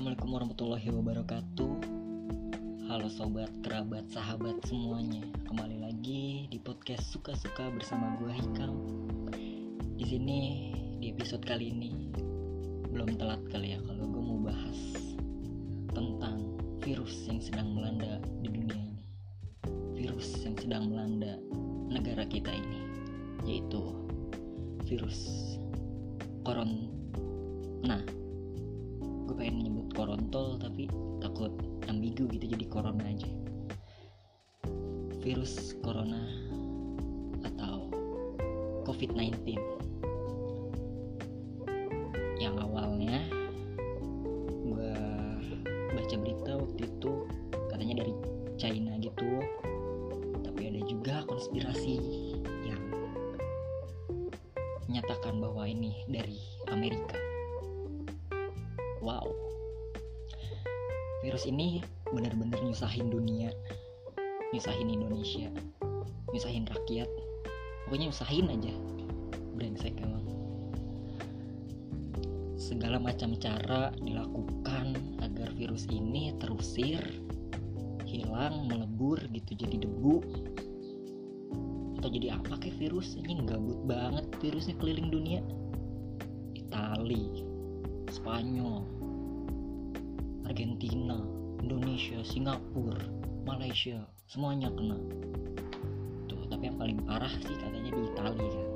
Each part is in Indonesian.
Assalamualaikum warahmatullahi wabarakatuh. Halo sobat, kerabat, sahabat semuanya. Kembali lagi di podcast suka-suka bersama gue Hikam. Di sini di episode kali ini belum telat kali ya kalau gue mau bahas tentang virus yang sedang melanda di dunia ini. Virus yang sedang melanda negara kita ini, yaitu virus corona. Nah, gue pengen nyebut korontol tapi takut ambigu gitu jadi corona aja. Virus corona atau covid-19 yang awalnya gue baca berita waktu itu katanya dari China gitu. Tapi ada juga konspirasi yang menyatakan bahwa ini dari Amerika wow. Virus ini benar-benar nyusahin dunia. Nyusahin Indonesia. Nyusahin rakyat. Pokoknya nyusahin aja. Brengsek emang. Segala macam cara dilakukan agar virus ini terusir hilang melebur gitu jadi debu. Atau jadi apa kayak virus? Ini gabut banget virusnya keliling dunia. Itali Spanyol Argentina Indonesia Singapura Malaysia semuanya kena. Tuh tapi yang paling parah sih katanya di Itali kan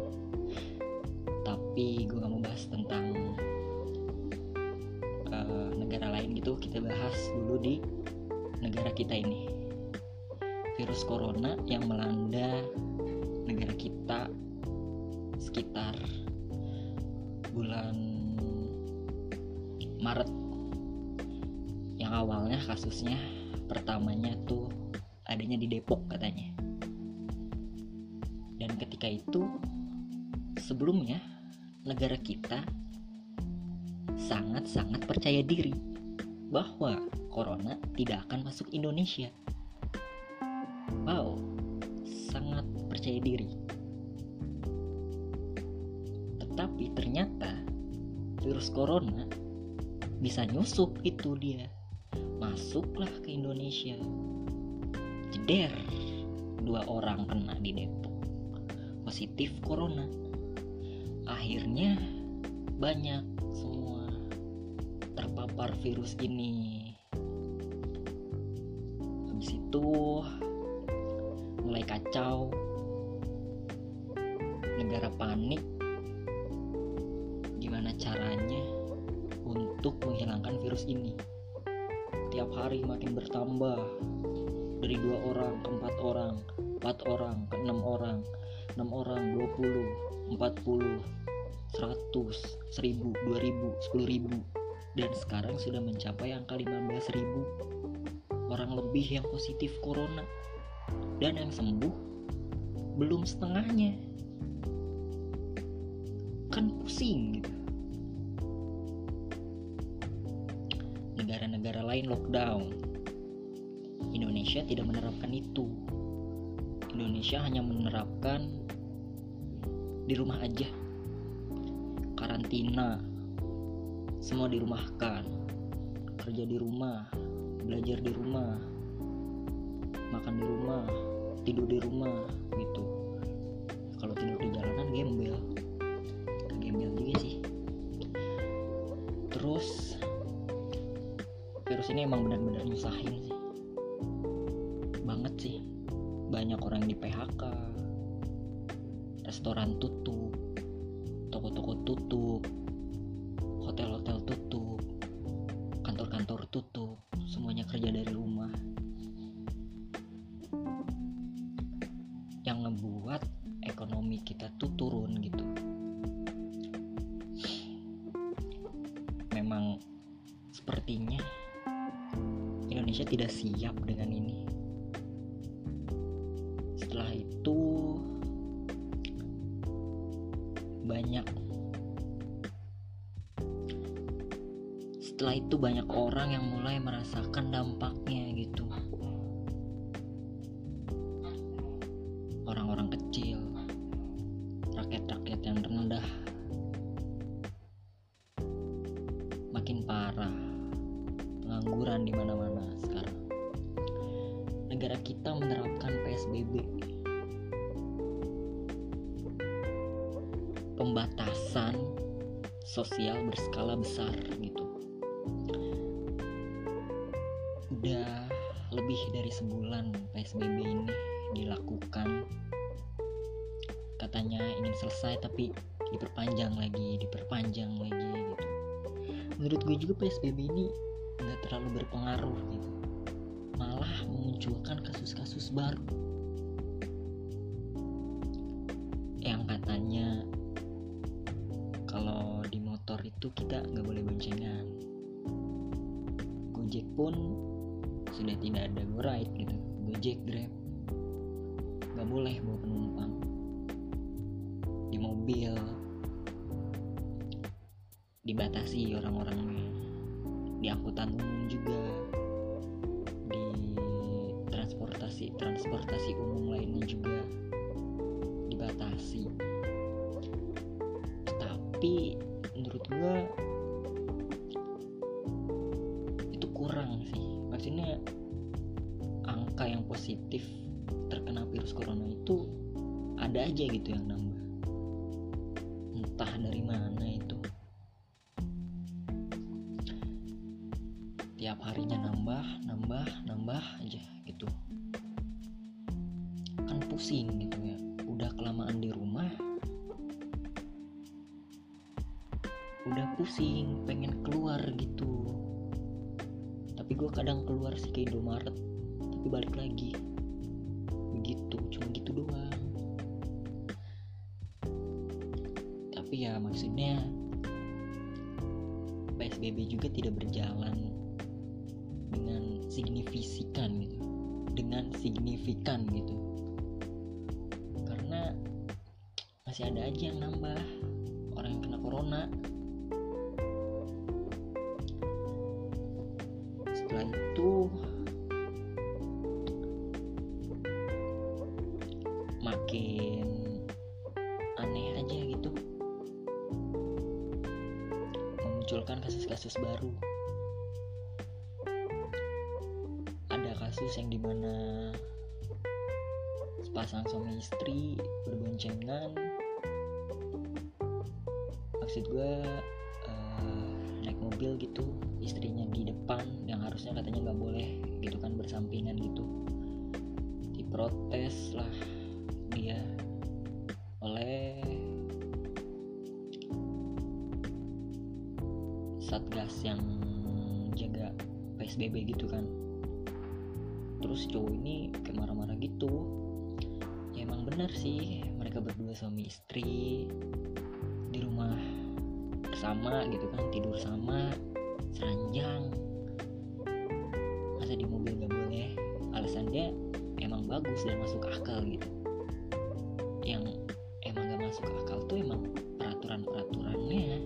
tapi gue gak mau bahas tentang uh, negara lain gitu. Kita bahas dulu di negara kita ini. Virus corona yang melanda negara kita sekitar kasusnya pertamanya tuh adanya di Depok katanya. Dan ketika itu sebelumnya negara kita sangat-sangat percaya diri bahwa corona tidak akan masuk Indonesia. Wow sangat percaya diri. Tetapi ternyata virus corona bisa nyusup itu dia masuklah ke Indonesia. Jeder. Dua orang kena di Depok. Positif corona. Akhirnya banyak semua terpapar virus ini. Habis itu mulai kacau. Negara panik. Gimana caranya untuk menghilangkan virus ini tiap hari makin bertambah. Dari dua orang ke empat orang empat orang ke enam orang enam orang dua puluh empat puluh seratus seribu dua ribu sepuluh ribu. Dan sekarang sudah mencapai angka lima belas ribu orang lebih yang positif corona. Dan yang sembuh belum setengahnya. Kan pusing gitu negara-negara lain lockdown. Indonesia tidak menerapkan itu. Indonesia hanya menerapkan di rumah aja. Karantina. Semua dirumahkan. Kerja di rumah, belajar di rumah, makan di rumah, tidur di rumah gitu. Kalau tidur di jalanan gembel. Gembel juga sih. Terus virus ini emang benar-benar nyusahin sih. Banget sih. Banyak orang di PHK restoran tutup Indonesia tidak siap dengan ini. Setelah itu banyak setelah itu banyak orang yang mulai merasakan dampaknya gitu. Negara kita menerapkan PSBB pembatasan sosial berskala besar gitu. Udah lebih dari sebulan PSBB ini dilakukan. Katanya ingin selesai tapi diperpanjang lagi diperpanjang lagi gitu. Menurut gue juga PSBB ini nggak terlalu berpengaruh gitu malah memunculkan kasus-kasus baru. Yang katanya kalau di motor itu kita nggak boleh boncengan. Gojek pun sudah tidak ada go ride gitu. Gojek Grab nggak boleh bawa penumpang. Di mobil dibatasi orang-orangnya. Di angkutan umum juga transportasi transportasi umum lainnya juga dibatasi. Tapi menurut gua itu kurang sih. Maksudnya angka yang positif terkena virus corona itu ada aja gitu yang nambah. Entah dari mana kadang keluar sih ke Indomaret tapi balik lagi. Begitu cuma gitu doang. Tapi ya maksudnya PSBB juga tidak berjalan dengan signifikan gitu. Dengan signifikan gitu. Karena masih ada aja yang nambah. Orang yang kena corona setelah itu makin aneh aja gitu. Memunculkan kasus-kasus baru. Ada kasus yang di mana sepasang suami istri berboncengan. Maksud gue uh, naik mobil gitu istrinya di depan yang harusnya katanya nggak boleh gitu kan bersampingan gitu. Diprotes lah dia oleh satgas yang jaga PSBB gitu kan. Terus cowok ini kayak marah-marah gitu. Ya emang benar sih mereka berdua suami istri di rumah bersama gitu kan tidur sama seranjang. Masa di mobil gak boleh? Alasannya emang bagus dan masuk akal gitu. Yang emang gak masuk akal tuh emang peraturan-peraturannya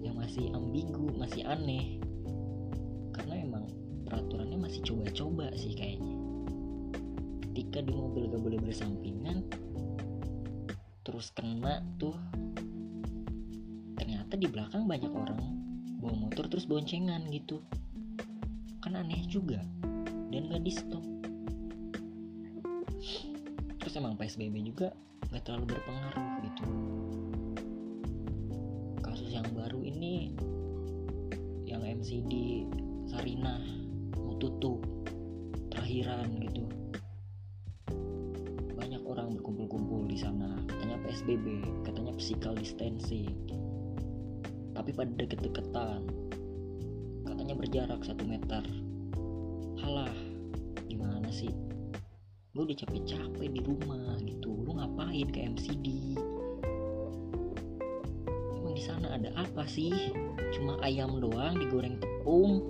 yang masih ambigu masih aneh. Karena emang peraturannya masih coba-coba sih kayaknya. Ketika di mobil gak boleh bersampingan terus kena tuh ternyata di belakang banyak orang bawa motor terus boncengan gitu. Kan aneh juga. Dan gak di stop terus emang PSBB juga gak terlalu berpengaruh gitu. Kasus yang baru ini yang MCD Sarinah mau tutup terakhiran gitu. Banyak orang berkumpul-kumpul di sana. Katanya PSBB katanya physical distancing tapi pada deket-deketan. Katanya berjarak satu meter. Halah gimana sih? Gue udah capek-capek di rumah gitu. Lu ngapain ke MCD emang di sana ada apa sih? Cuma ayam doang digoreng tepung.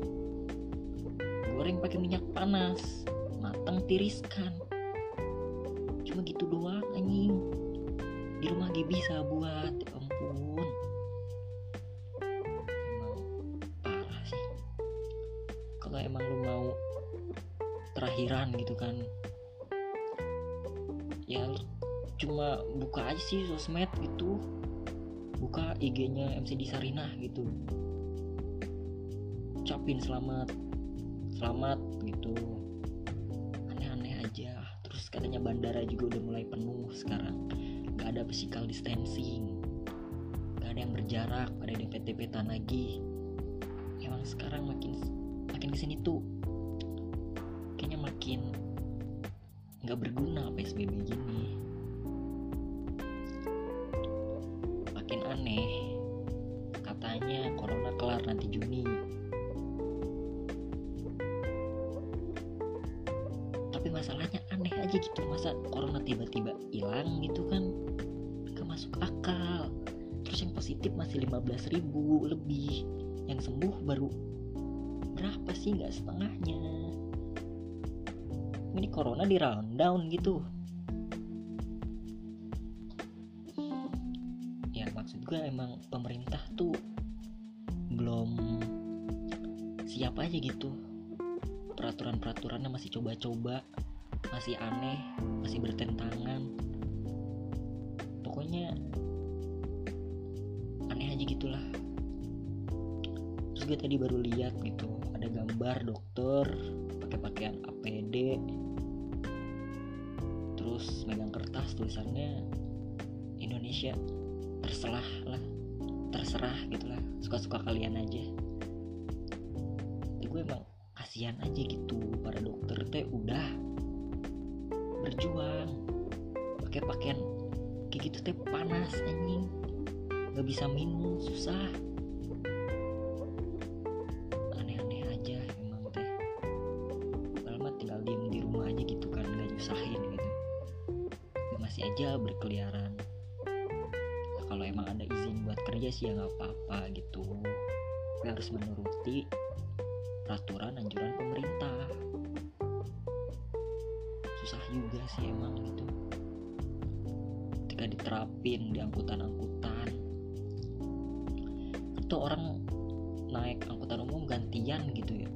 Goreng pakai minyak panas. Matang tiriskan. Cuma gitu doang anjing. Di rumah gak bisa buat terakhiran gitu kan. Ya cuma buka aja sih sosmed gitu. Buka IG-nya MCD Sarinah gitu. Ucapin selamat selamat gitu. Aneh-aneh aja. Terus katanya bandara juga udah mulai penuh sekarang. Gak ada physical distancing. Gak ada yang berjarak gak ada yang dempet-dempetan lagi. Emang sekarang makin makin ke sini tuh nggak berguna psbb gini. Makin aneh katanya corona kelar nanti Juni. Tapi masalahnya aneh aja gitu masa corona tiba-tiba hilang gitu kan gak masuk akal. Terus yang positif masih 15 ribu lebih yang sembuh baru berapa sih nggak setengahnya ini corona di rundown gitu. Ya maksud gue emang pemerintah tuh belum siap aja gitu. Peraturan-peraturannya masih coba-coba masih aneh masih bertentangan. Pokoknya aneh aja gitulah. Terus gue tadi baru lihat gitu ada gambar dokter pakai pakaian APD terus megang kertas tulisannya Indonesia. Terserah lah terserah gitulah suka-suka kalian aja. Tapi gue emang kasihan aja gitu. Para dokter teh udah berjuang. Pakai pakaian kayak gitu teh panas anjing. Nggak bisa minum susah sih ya nggak apa-apa gitu. Tapi harus menuruti peraturan anjuran pemerintah. Susah juga sih emang gitu. Ketika diterapin di angkutan-angkutan. Itu orang naik angkutan umum gantian gitu ya.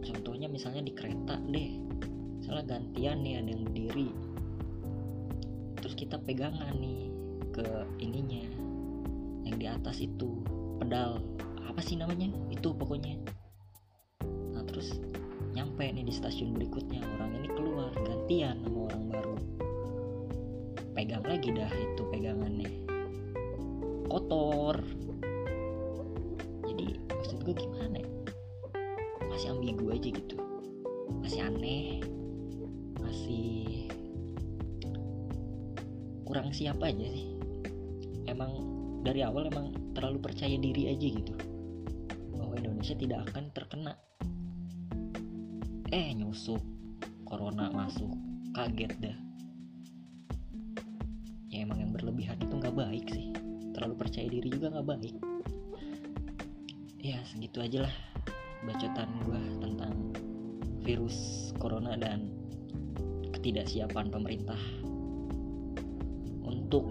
Contohnya misalnya di kereta deh. Misalnya gantian nih ada yang berdiri. Terus kita pegangan nih ke ininya yang di atas itu pedal apa sih namanya? Itu pokoknya. Nah terus nyampe nih di stasiun berikutnya orang ini keluar gantian sama orang baru. Pegang lagi dah itu pegangannya. Kotor. Jadi maksud gue gimana ya? Masih ambigu aja gitu. Masih aneh. Masih kurang siap aja sih emang dari awal emang terlalu percaya diri aja gitu. Bahwa Indonesia tidak akan terkena. Eh nyusup. Corona masuk. Kaget dah. Ya emang yang berlebihan itu nggak baik sih. Terlalu percaya diri juga nggak baik. Ya segitu aja lah bacotan gua tentang virus corona dan ketidaksiapan pemerintah untuk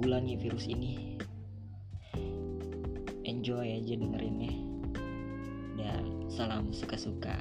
menanggulangi virus ini. Enjoy aja dengerinnya. Dan salam suka-suka